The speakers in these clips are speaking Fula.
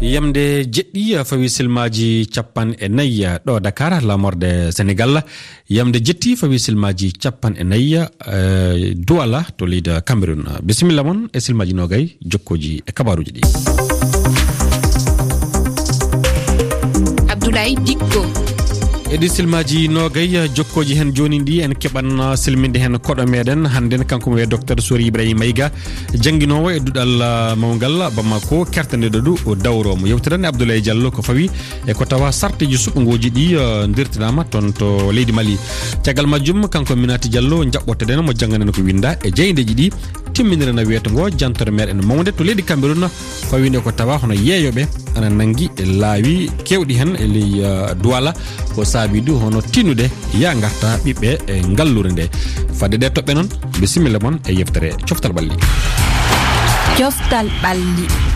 yamde jeɗɗi fawi silmaji capan e nayyi ɗo dakar lamorde sénégal yamde jetti fawi silmaji capan capanɗe nayyi eh, duwala to leydi cameron bisimilla moon e silmaji nogay jokkoji e kabaruji ɗi. Abdoulaye dikko e ɗi silmaji nogay jokkoji hen joni ndi en keɓan silminde hen koɗo meɗen hannden kanko mo e docteur sori ibrahima mayga jangguinowo e duɗal uh, mawgal bamako kertaneɗo ɗu dawromo yewtirani abdoulaye diallo ko fawi e ko tawa sarteji suɓogoji ɗi uh, dirtinama toon to leydi mali. Caggal majjum kanko minati diallo jaɓɓotoɗen mo jangganen ko winda e jeydeji ɗi timminirana weeto ngo jantere meɗen mawde to leydi cameron ko ko tawa hono yeeyoɓe ana nanggui e laawi kewɗi hen e ley uh, duwala ko saabi du hono tinnude ya garta ɓiɓɓe e ngallure nde. Fadde ɗe toɓɓe noon bisimilla moon e yeftere coftal ɓalli coftal ɓalli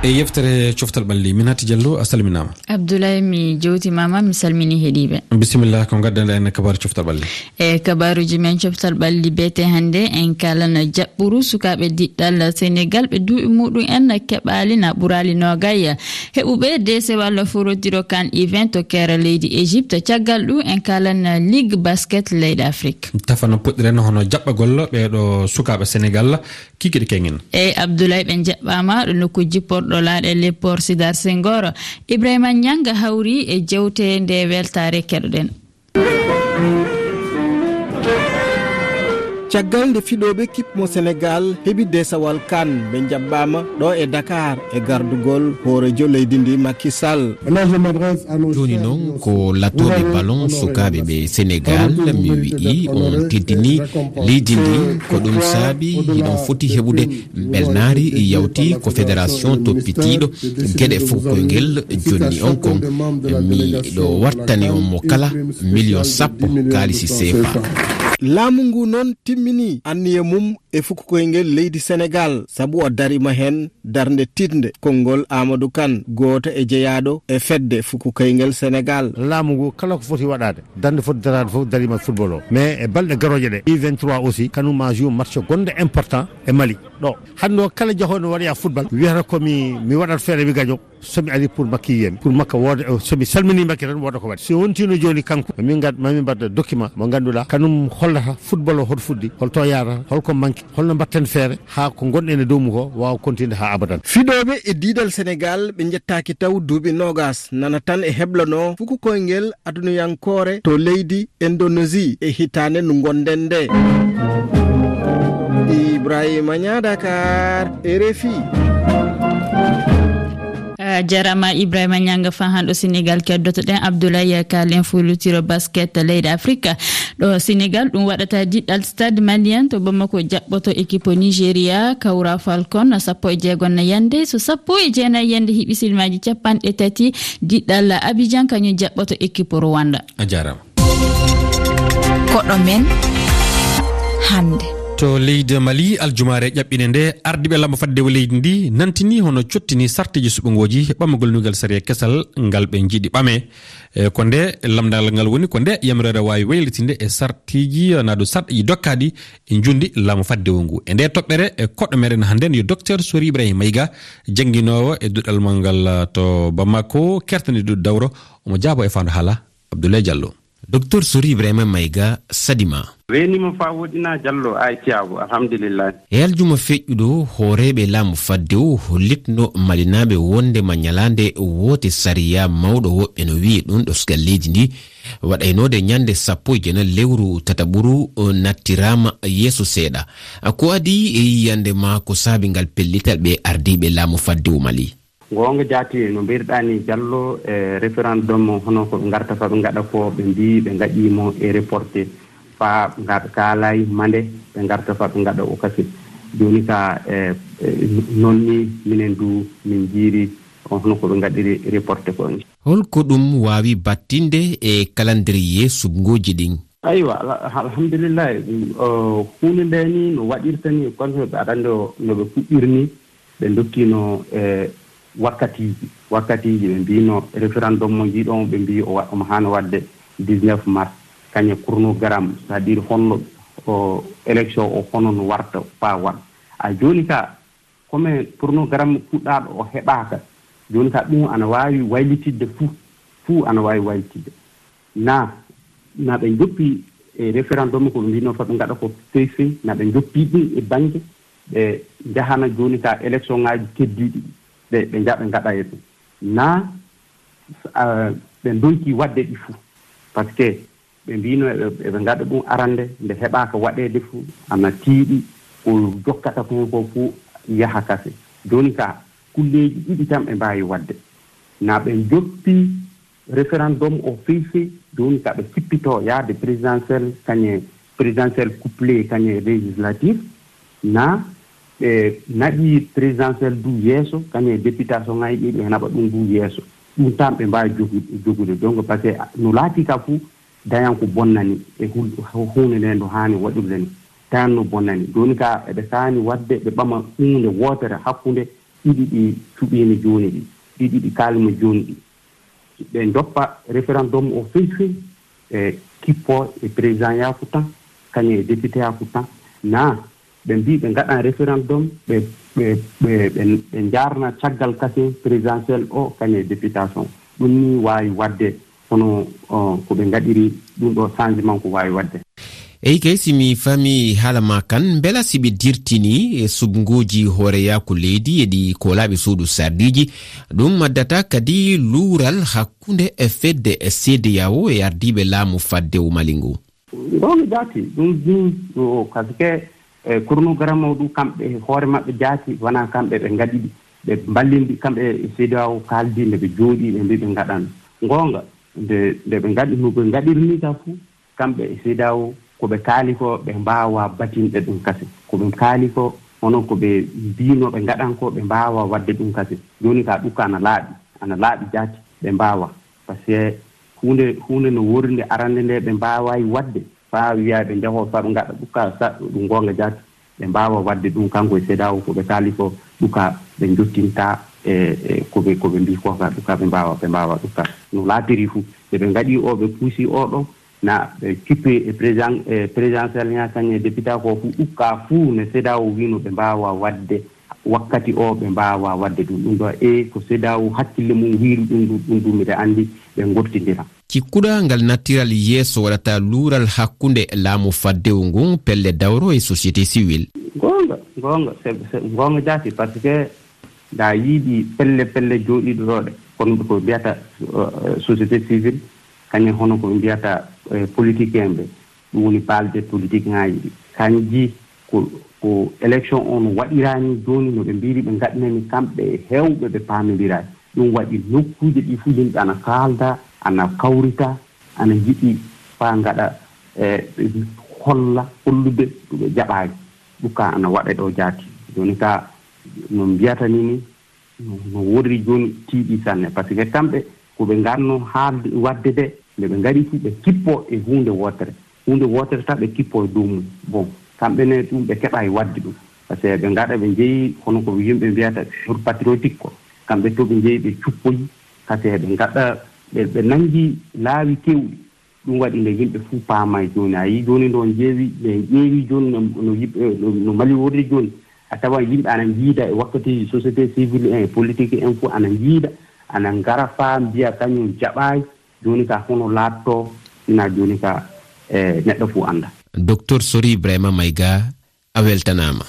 e yeftere coftal ɓalli min hatti diallo a salminama. Abdoulaye mi jewtimama mi salmini heeɗiɓe bisimillah ko gaddana en kabaru coftal ɓalli e kabaruji men coftal ɓalli beete hannde en kalana jaɓɓuru sukaɓe diɗɗal sénégal ɓe duuɓi muɗum en keɓali na ɓurali nogay. heɓuɓe dese walla forotiro kan event to kere leydi égypte caggal ɗum en kalan ligue basket leydi afrique. Tafano puɗɗiren hono jaɓɓagol ɓeɗo sukaɓe sénégal kikiɗe kengen eyyi abdoulaye ɓe jaɓɓama ɗo nokku jipporɗo laaɗe leppor sidar sengor ibrahima ñanga hawri e jewte nde weltare keɗoɗen. caggal nde fiɗoɓe kipmo sénégal heeɓi desawal kane ɓe jaɓɓama ɗo e dakar e gardugol hoorejo leydi ndi makisal joni noon ko lattoɓe ballon sukaɓe ɓe sénégal mi wi'i on teddini leydi ndi ko ɗum saabi hiɗon foti heɓude belnari yawti ko fédération toppitiɗo gueɗe fukoyguel jonni on kon miɗo wartani on mo kala million sappo kalisi sefa laamu ngu noon timmini anniye mum e fukkoyel leydi sénégal. Sabu o darima hen darde tinde konngol amadou kane goto e jeeyaɗo e fedde e fukkokoyngel sénégal. Laamu ngu kala ko foti waɗade darde foti darade foof darima football o. Mais e balɗe garoje ɗe i23 aussi kanuma jou match gonɗo important e mali. Ɗo hande o kala jahono waɗaya football wiyata komi mi waɗat feere mi gaño. Somi ari pour makki yiyemi pour makka wooda eh, somi salmini makki tan wooda ko waɗi. So wontino joni kanko mamin gad mamin mbadda document mo ganduɗa kanum hollata football o hoto fuddi holto yarata holko manque hanki holno mbatten feere ha ko gonɗen e dowmu ko wawa continude ha abadan. Fiɗoɓe e diidal sénégal ɓe jettaki taw duuɓi nogas nana tan e heblano fukukoyngel ngel to leydi indonésie e hitande no gonɗen nde. Ibrahima ñadakar rfi ah, jarama ibrahima ñanga fa hanɗo sénégal keddotoɗen abdoulaye kalen fulutiro basket leydi afrique. ɗo sénégal ɗum waɗata diɗɗal stade malien to bamako jaɓɓoto équipe nigéria kawra falcon sappo e jeegonna yande so sappo e jeenayi e yande hiɓi silmaji capanɗe tati diɗɗal abidjan kañum jaɓɓoto équipe rowanda a jarama koɗo men hande to leydi mali aljumare ƴaɓɓine nde ardiɓe lamba faddewo leydi ndi nantini hono cottini sartiji suɓogoji e ɓamagol nugal saria kesal ngal ɓe jiiɗi ɓame. E ko nde lamdal ngal woni ko nde yamrere wawi waylitinde e sartiji naɗo sarɗiji dokkaɗi e jundi laamu faddewo ngu. E nde toɓɓere e koɗɗo meɗen hannden yo docteur sori ibrahima mayga jangguinowo e duɗal mal ngal uh, to bamako kertani kertaniɗo dawro omo jaabo e fandu haala abdoulaye diallo. docteur sori ibrahima mayga sadima. Renima fa woɗina diallo aytiyabo alhamdulillah. E aljuma feƴƴuɗo hooreɓe laamu fadde o hollitno malinaɓe wondema ñalande woote sariya mawɗo woɓɓe no wiye ɗum ɗo sugalleji ndi. Waɗaynode ñande sappo e jena lewru tataɓuru nattirama yeeso seeɗa. Ko adi e yiyande ma ko saabi ngal pellital ɓe ardiɓe laamu fadde o mali? goonga jaati e no mbayirɗa ni diallo e référendum hono koɓe garta fa ɓe gaɗa ko ɓe mbi ɓe gaɗimo e reporté. Faa kaalay mande ɓe garta fa ɓe gaɗa o kasi joni ka e, e noon ni minen du min jiiri hono koɓe gaɗiri reporté ko holko ɗum wawi battinde e calendrier subgoji ɗin. Aywa alhamdulillahi e, hunde nde ni no waɗirta ni comme ɓe aɗa andi no ɓe fuɗɗirni ɓe dokkino e wakkatiji wakkatiji ɓe mbino référendum mo jiiɗon ɓe mbi omo hano wadde 19 mars. Kañe cournogramme c' à dire honno o élection o honon warta fa waɗ a joni ka comme cournogramme puɗɗaɗo o heɓaka joni ka ɗum ana wawi waylitidde fuu fuu ana wawi waylitidde. Na na ɓe joppi e référendum ko ɓe mbino fa ɓe gaɗa ko fey fey na ɓe joppi ɗum e banque ɓe jahana joni ka élection ŋaji keddiɗi ɓe ɓe jaɓe ngaɗa e ɗum. Naa ɓe donki waɗde ɗi fuu. Par ce que ɓe mbino e, eɓe ngaɗa ɗum arande nde heɓaka waɗede fuu ana tiiɗi ko jokkata toon ko fuu yaha kase. Joni ka kulleji ɗiɗi tan ɓe mbawi wadde na ɓe joppi référendum o fewi fewi joni ka ɓe sippito yaade présidentiel kañe présidentiel couplé kañe législatif. Na ɓe naɓi présidentiel du yeeso kañum e députation ŋaji ɗi ɓe naɓa ɗum du yeeso. Ɗum tan ɓe mbawi jogude. Donc par ce que no laati ka fuu dayan ko bonnani e hunde nde no haani waɗirde ni. Dayan no bonnani. Joni ka eɓe kaani wadde ɓe ɓama hunde wootere hakkunde ɗiɗi ɗi cuɓiino jooni ɗi. Ɗiɗi ɗi kaalimo jooni ɗi. Ɓe joppa référendum o fewi fewi e kippo e président yaku tan kañum e député yaku tan. Na ɓe mbi ɓe ngaɗa référendum ɓe ɓe jarna caggal kasin présidentiel o kañum e députation. Ɗum ni wawi wadde hono ko ɓe gaɗiri ɗum ɗo changement ko wawi wadde. Eyi kay simi faami haala ma kan bela siɓe dirtini e subgoji hooreyaku leydi eɗi kolaɓe suudu sardiji ɗum addata kadi luural hakkunde e fedde e cdao e ardiɓe laamu fadde mali ngu gonga jaati ɗum ɗum kasike e chronogramme o ɗum kamɓe hoore maɓɓe jaati wona kamɓe ɓe ngaɗi ɗi ɓe mballindi kamɓe cda o kaaldi nde ɓe jooɗi ɓe mbi ɓe ngaɗan. Ngoonga nde nde ɓe ngaɗi no ɓe ngaɗirni ka fuu kamɓe e cda ko ɓe kaali ko ɓe mbaawa batinɗe ɗum kase. Ko ɓe kaali ko hono ko ɓe mbino ɓe ngaɗan ko ɓe mbaawa waɗde ɗum kase. Jooni ka ɗukka ana laaɓi ana laaɓi jaati ɓe mbaawa. Par ce que hunde hunde no wornde arande nde ɓe mbaawayi waɗde faa wiya ɓe njaho faa ɓe gaɗa ɗuka saɗɗo ɗum gonga jaati. Ɓe mbawa wadde ɗum kanko e seedawo koɓe kaali ko ɗuka ɓe jottinta e koɓe koɓe mbi ko ka ɗuka ɓe mbawa ɓe mbawa ɗuka no laatiri fuu ɓeɓe gaɗi o ɓe puusi oɗo na ɓe kippi e président e présidentiel ña kañum e député ko fuu ɗukka fuu no seedawo wino ɓe mbawa wadde wakkati o ɓe mbawa wadde ɗum. Ɗum ɗo e ko seedawo hakkille mum wiiri ɗum ɗum ɗum miɗa andi ɓe gottidira cikkuɗa ngal nattiral yeeso waɗata luural hakkunde laamu faddewu ngun pelle dawro e société civil gonga gonga gonga jaati par ce que da yiiɗi pelle pelle jooɗiɗo ɗoɗe kono ko mbiyata euh, société civil kañum hono ko mbiyata euh, politique en ɓe. Ɗum woni baalde politique ŋaaji ɗi. Kañum jii ko ko élection on waɗirani jooni no ɓe mbiri ɓe gaɗinani kamɓe hewɓe ɓe paamodirai ɗum waɗi nokkuuje ɗi fuu yimɓe ana kaalda ana kawrita ana jiɗi faa ngaɗa e holla hollude ɗuɓe jaɓaani ɗuka ana waɗa e ɗo jaati. Joni ka no mbiyata ni ni no worri jooni tiiɗi sanne. Par ce que kamɓe koɓe ɓe haalde waɗde de nde ɓe ngari fuu ɓe kippo e huunde wootere. Huunde wootere tan ɓe kippo e dow mum bon kamɓe ne ɗum ɓe keɓa e waɗde ɗum. Par ce que ɓe ngaɗa ɓe njeyi hono ko yimɓe mbiyata jour patriotique ko. kamɓe to ɓe njeyi ɓe cuppoyi kate ɓe ngaɗa ɓe nangi laawi kewɗi ɗum waɗi nde yimɓe fof paamay jooni. A yii jooni ndo jeewi ɓe ƴeewi jooni no yimɓe eh, no mali worri jooni. A tawan yimɓe ana njiida e wakkatiji société civile en e politique en fof ana njiida ana ngara faa mbiya kañum jaɓaayi jooni ka hono laatto ina jooni ka e eh, neɗɗo fof annda. Docteur sori ibrahima mayga a weltanama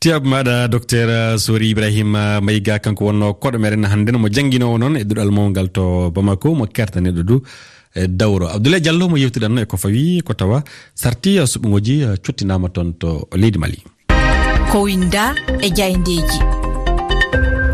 tiyab maɗa docteur sori ibrahima ah, mayga kanko wonno koɗo meɗen hannde no mo jangguinowo noon e duɗal mawgal to bamako mo kertaneɗo du e dawro. Abdoulaye diallo mo yewtiɗanno e ko fawi ko tawa sarti e suɓugoji ah, cottinama toon to leydi mali. Ko winda e jayndeji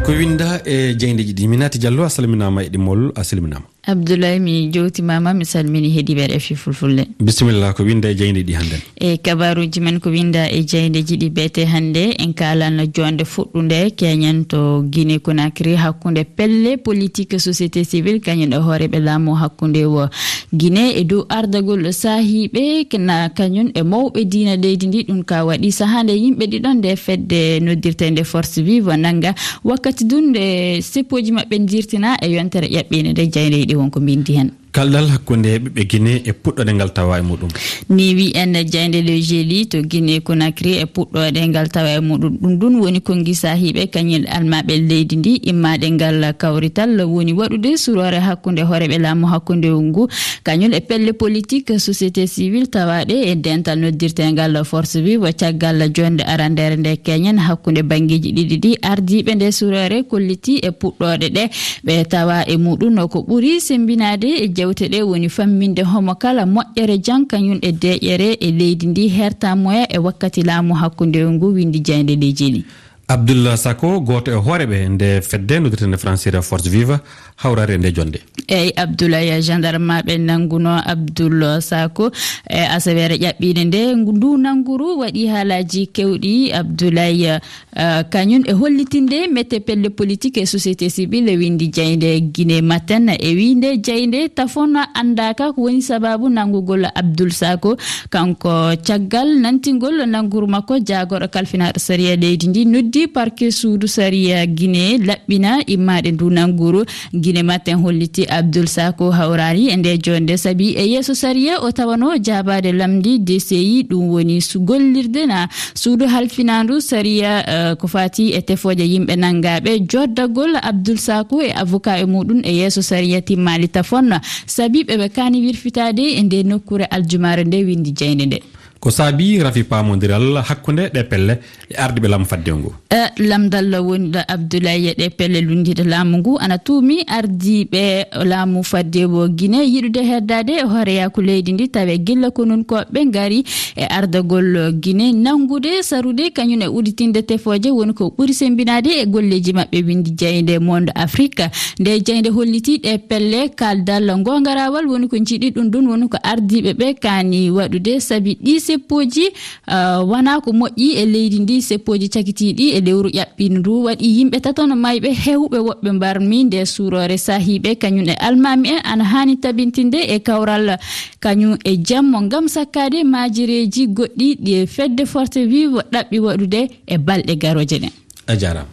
ko winda e jeyndeji ɗi. Mi naati diallo a salminama e ɗimmol a salminama. abdoulaye mi jowtimama mi salmini heeɗiɓe refi fulfulde bisimilla ko winda e jeyde ɗi hannden e kabaruji men ko winda e jeydeji ɗi beete hannde en kalanno jonde fuɗɗude keñen to guine conakry hakkude pelle politique société civile kañum ɗo hooreɓe laamu hakkude wo guine e dow ardagol sahiɓe na kañum e mawɓe diina leydi ndi ɗum ka waɗi sahande yimɓe ɗiɗon nde fedde noddirte nde force vive nanga wakkati dunde seppoji maɓɓe dirtina e yontere ƴaɓɓine nde jeynde wonko bindi hen. kaldal hakkunde ɓiɓɓe guine e puɗɗode ngal tawa e muɗum. Ni wi en diaynde le géli to guine conacry e puɗɗode ngal tawa e muɗum. Ɗum ɗum woni kongi sahiɓe kañel almaɓe leydi ndi immade ngal kawrital. Woni waɗude surore hakkunde hooreɓe laamu hakkunde ngu kañol e pelle politique société civil tawaɗe e dental noddirtengal force vive caggal jonde arandere nde keñen. Hakkunde banggueji ɗiɗi ɗi ardiɓe nde surore kolliti e puɗɗoɗe ɗe. Ɓe tawa e muɗum ko ɓuuri sembinade e jewte ɗe woni famminde homo kala moƴƴere jan kañum e deƴƴere e leydi ndi hertamoya e wakkati laamu hakkude ngu windi jeynde ley abdoullah sako goto e hooreɓe nde fedde noddirtene francire force vive hawrare nde jonde. Eyyi abdoulaye gendarme ɓe nanguno abdoul sako e asawere ƴaɓɓide nde ndu nanguru waɗi haalaji kewɗi. Abdoulaye e, kañum e hollitinde mette pelle politique e société civile e windi jeyde guine maten e winde jeyde tafon andaka ko woni sababu nangugol abdoul sako kanko caggal nantigol nanguru makko jagoɗo kalfinaɗo saria leydi ndi noddi leddi parke suudu saria guine laɓɓina immaɗe dunanguru guine matin holliti abdoul sako hawrari e nde jonde saabi e yeeso saria o tawano jabade lamdi dci ɗum woni gollirde na. Suudu halfinandu saria uh, eh, ko fati e tefoje yimɓe nangaɓe joddagol abdoul sako e avocat e muɗum e yeeso saria timmali tafon saabi ɓeɓe kani wirfitade e nde nokkure aljumare nde windi jeyde nde ko saabi rafi pamodiral hakkunde ɗe pelle e ardiɓe laamu faddew ngu e lamdal woniɗo abdoulaye ɗe pelle lundiɗo laamu ngu. Ana tuumi ardiɓe laamu faddewo guine yiɗude heddade e hooreyaku leydi ndi tawe gilla konunkoɓe gaari e ardagol guine nangude sarude kañum e uditinde tefoje woni ko ɓuuri sembinade e golleji maɓɓe windi jeyde monde afrique. Nde jeyde holliti ɗe pelle kaldal gongarawal woni ko jiiɗi ɗum ɗum woni ko ardiɓe ɓe kani waɗude. Saabi ɗi seppoji uh, wona ko moƴƴi e leydi ndi seppoji cakitiɗi e lewru ƴaɓɓin ndu. Waɗi yimɓe tatono mayɓe hewɓe woɓɓe mbarmi nde surore sahiɓe kañum e almami en ana hani tabintinde e kawral kañum e jammo gam sakkade majireji goɗɗi ɗi e fedde forte vive ɗaɓɓi waɗude e balɗe garoje ɗen a jarama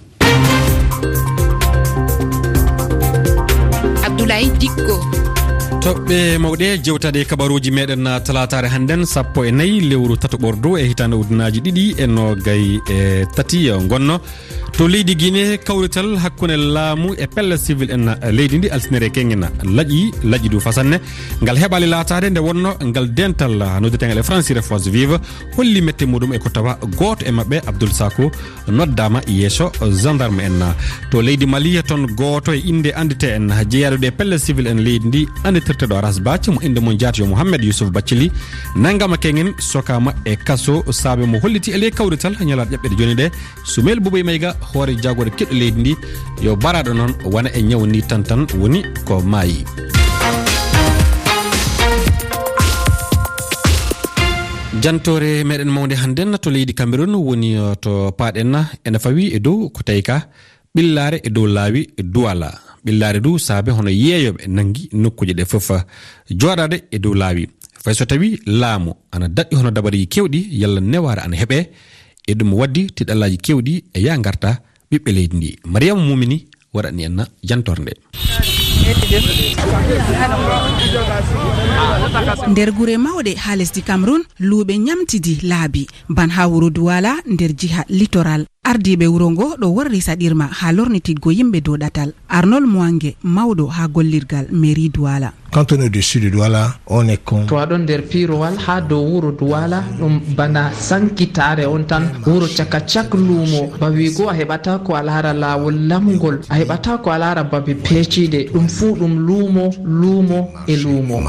abdoulaye dikko. toɓɓe mawɗe jewtaɗe kabaruji meɗen talatare hannden sappo e nayyi lewru tato ɓordo e hitande ujunaji ɗiɗi e nogay e tati e gonno to leydi guine kawrital hakkude laamu e pelle civil en eh, leydi ndi alsinere kengen eh, laaƴi laaƴi du fasanne. Ngal heɓali laatade nde wonno ngal dental eh, noddetegal e francire force vive. Holli mette muɗum e ko tawa goto e mabɓe abdoul sako noddama yesso gendarme en. To leydi mali toon goto e inde andite en jeeyaɗoɗe e pelle civil en leydi ndi anditirteɗo aras bath mo inde mum jaatoyo mouhamed yousuf bathily. Nanggama kengen sokama e kaso saabe mo holliti e ley kawrital ñalaɗe ƴaɓɓede joni ɗe. Sumel boubay mayga hoore jagode keɗɗo leydi ndi. Yo baraɗo noon wona e ñaw ni tan tan woni ko maayi. Jantore meɗen mawde hannden to leydi cameron woni uh, to paaɗen ene fawi e dow ko tawi ka ɓillare e dow laawi duwala ɓillare du saabe hono yeeyoɓe nangi nokkuje ɗe fof uh, joɗade e dow laawi. Fay so tawi laamu ana daɗɗi hono dabareji kewɗi yalla neware ana heeɓe e ɗum waddi tiɗallaji kewɗi e ya garta ɓiɓɓe leydi ndi. Mariama mumini waɗani enna jantorde nder gure mawɗe ha lesdi cameron luuɓe ñamtidi laabi. Ban ha wuro duwala nder jiha littoral. ardiɓe wuro ngo ɗo warri saɗirma ha lornititgo yimɓe dow ɗatal. Arnol moange mawɗo ha gollirgal mairie duwala quand on est du sud duwala on est con. To aɗon nder pirowal ha dow wuro duwala ɗum bana sankitare on tan. Wuro caka cak luumo bawigo a heɓata ko a laara laawol lamgol. A heɓata ko a laara babe peciɗe ɗum fuu ɗum luumo luumo e luumo.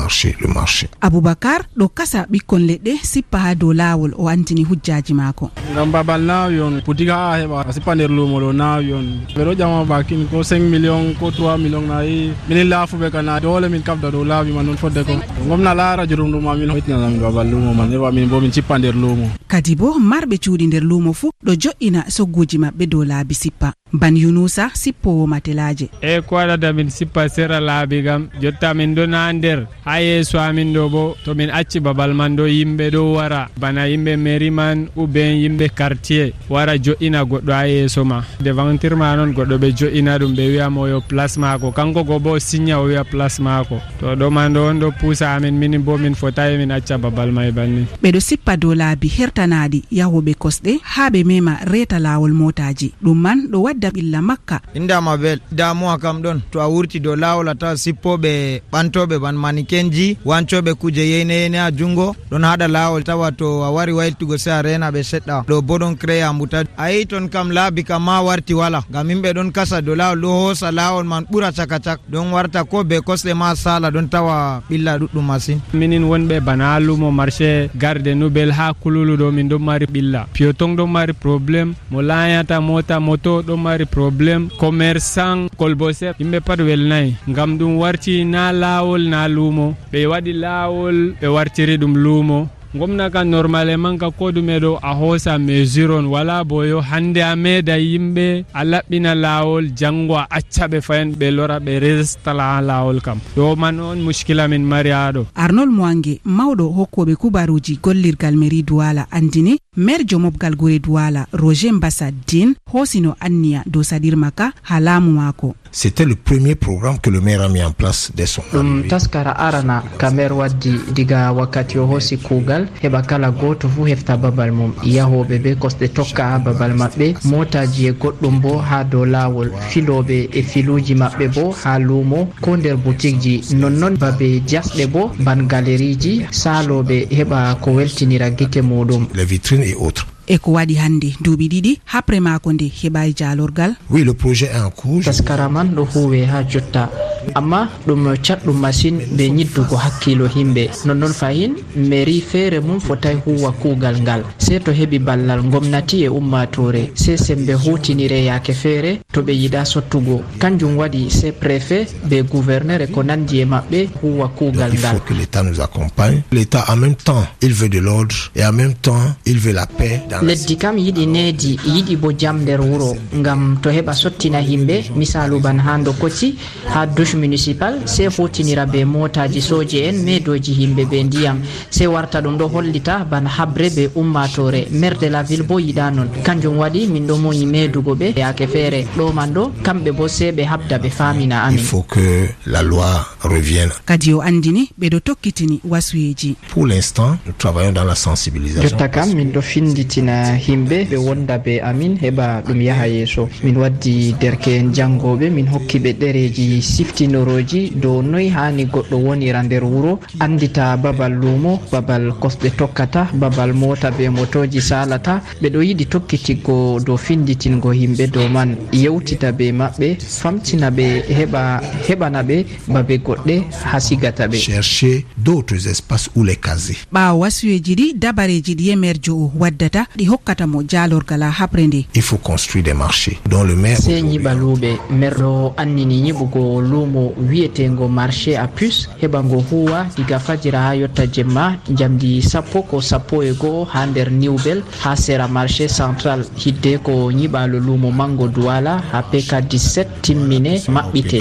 Aboubacar ɗo kasa ɓikkon leɗɗe sippa ha dow lawol o antini hujjaji mako ngam babal naawi on pudiga ha heɓa sippa nder lumo ɗo nawi on. Ɓeɗo ƴama bakin ko 5 million ko 3 million nayi minin laafuɓe kana dole min kabda dow laabi man noon fodde ko. Gomna laara jurum ɗum amin hoytinanamin babal lumo man heɓa min bo min cippa nder lumo kadi bo marɓe cuuɗi nder lumo fuu ɗo joƴƴina sogguji maɓɓe dow laabi sippa. ban yunusa sippowo matelaje eyyi ko waɗata min sippa sera laabi kam jotta min ɗon ha nder. Ha yeeso amin ɗo bo to min acci babal man ɗo yimɓe ɗo wara. Bana yimɓe mairie man ou bien yimɓe quartier wara jo'ina goɗɗo ha yeeso ma. Devantir ma noon goɗɗo ɓe jo'ina ɗum ɓe wiyamo yo place mako kanko go bo signa o wiya place mako to ɗo man ɗo on ɗo puusa amin minin bo min fotayi min acca babal may bannin ɓeɗo sippa dow laabi hertanaɗi yahuɓe kosɗe ha ɓe mema reeta lawol motaji ɗum man ɗo waddi wadda ɓilla makka. Indama bel damuwa kam ɗon to a wurti dow lawol a tawa sippoɓe ɓantoɓe ban manikenji wancoɓe kuje yeyne yeyne ha jungo ɗon haɗa lawol tawa to a wari wayltugo se a rena ɓe seɗɗa. Ɗo bo ɗon créé ambuta a yi ton kam laabi kam ma warti wala ngam yimɓe ɗon kasa dow lawol ɗo hoosa lawol man ɓuura caka cak ɗon warta ko be kosɗe ma sala ɗon tawa ɓilla ɗuɗɗum masine minin wonɓe bana lumo marché garde nouvelle ha kululu ɗo min ɗon mari ɓilla. Piyoton ɗon mari probléme mo layata mota moto ɗon mari mari probléme commerçant kolbosep. Yimɓe pat welnayi gam ɗum warti na lawol na luumo. Ɓe waɗi lawol ɓe wartiri ɗum luumo. gomna ka normalement ka koɗume ɗo a hoosa mesure on wala boyo hande a meeda yimɓe a laɓɓina laawol janngo a acca ɓe fayen ɓe lora ɓe restala ha laawol kam. Ɗo man on muskila min mari ha ɗo arnol moange mawɗo hokkoɓe kubaruji gollirgal mairie duwala andini maire jo mobgal gure duwala roger mbasa din hoosino anniya dow saɗirma ka ha laamu maako. c'était le premier programme que le maire a mis en place dès son ɗum taskara arana ka maire waddi diga wakkati o hoosi kuugal heɓa kala goto fuu hefta babal mum. Yahoɓe be kosɗe tokka ha babal maɓɓe motaji e goɗɗum bo ha dow lawol filoɓe e filuji maɓɓe bo ha luumo ko nder boutique ji nonnoon babe jasɗe bo ban galeriji saloɓe heɓa ko weltinira guite muɗum. Les vitrines et autres e ko waɗi hannde. Duuɓi ɗiɗi hapre maako nde heɓayi jalorgal oui le projet est en cours. Taskara man ɗo huwe ha jotta. Amma ɗum catɗum masine ɓe ñiddugo hakkilo himɓe. Nonnoon fayin mairie feere mum fotay huwa kuugal ngal. Se to heɓi ballal gomnati e ummatore se sembe hutinire yaake feere to ɓe yiɗa sottugo. Kanjum waɗi se préfet ɓe gouverneur e ko nandi e maɓɓe huwa kuugal ngal. que l'état nous accompagne. L'état en même temps il veut de l'ordre et en même temps il veut la paix. leddi kam yiɗi needi euh, yiɗi bo jam nder wuro ngam to heɓa sottina himɓe misalu ban ha dokkoti ha douche municipal sey fotinira be motaji soje en medoji himɓe ɓe ndiyam. Sey warta ɗum ɗo hollita ban habre be ummatore. Maire de la ville bo yiɗa non. Kanjum waɗi min ɗo muyi medugo ɓe yake feere. Ɗo man ɗo kamɓe bo sey ɓe habda ɓe famina amin. Faut que la loi revienne. Kadi o andini ɓeɗo tokkitini wasuyeji pour l'instant nous travaillons dans la sensibilisation. Jotta kam min ɗo finditi yaltina himɓe ɓe wonda be amin heɓa ɗum yaha yeeso. Min waddi derke'en janngoɓe min hokki ɓe ɗereji siftinoroji. Dow noyi hani goɗɗo wonira nder wuro andita babal luumo babal kosɗe tokkata babal mota be motoji salata ɓeɗo yiɗi tokkitigo dow finditingo himɓe dow man. Yewtita be maɓɓe famtina ɓe heɓa heɓana ɓe babe goɗɗe ha sigata ɓe. Cherché d'autres espace ou les case ɓawo wasuyeji ɗi dabareji ɗi yemerjo o waddata. ɗi hokkata mo jalorgal ha haɓre nde. Il faut construire des marchés dont le maire se ñiɓa luuɓe merɗo annini ñiɓugo luumo wiyetego marché à puce heɓa ngo huwa diga fajira ha yotta jemma jamdi sappo ko sappo e goho ha nder niwbel ha sera marché central. Hidde ko ñiɓalo luumo mango duwala ha pk 17 timmine maɓɓite.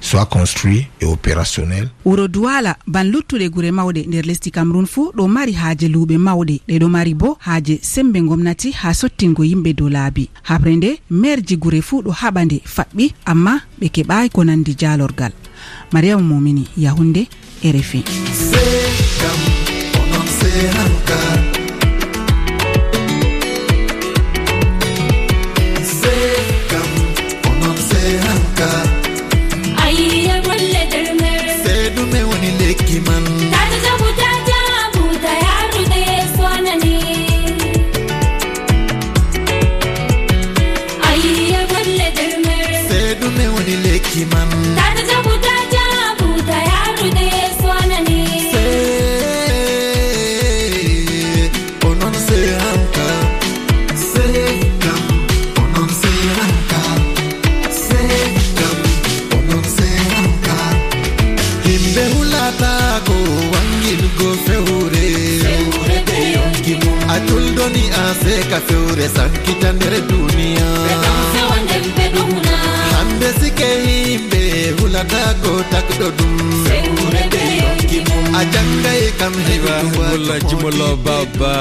Soit construit et opérationnel. Wuro duwala ban luttuɗe gure mawɗe nder lesdi cameron fuu ɗo mari haaje luuɓe mawɗe. Ɗe ɗo mari bo haaje sembe gomnati ha sottingo yimɓe dow laabi. Haɓre nde maire ji gure fuu ɗo haɓa nde faɓɓi amma ɓe keɓayi ko nandi jalorgal mariama momini yahunde rfi ayiya a tuldoni a seka fewre sankita nder duniya. Hande sike himɓe hulatako takɗo ɗum. A jangayi kam heɓiwalla jimollo baba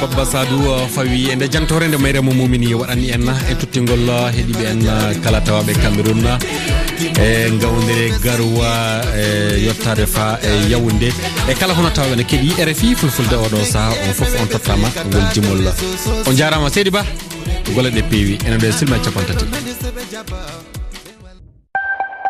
baba sadou fawi e nde jantore nde mayre mo mumini waɗani en e tuttingol heeɗiɓe en kala tawaɓe cameron e gawdire garowa e yettade fa e yawde e kala hono taw ene keeɗi rfi fulfulde oɗo saaha on foof on tottama ngol jimol. On jarama seydi ba golle ɗe peewi ene ɗo e silma e capantati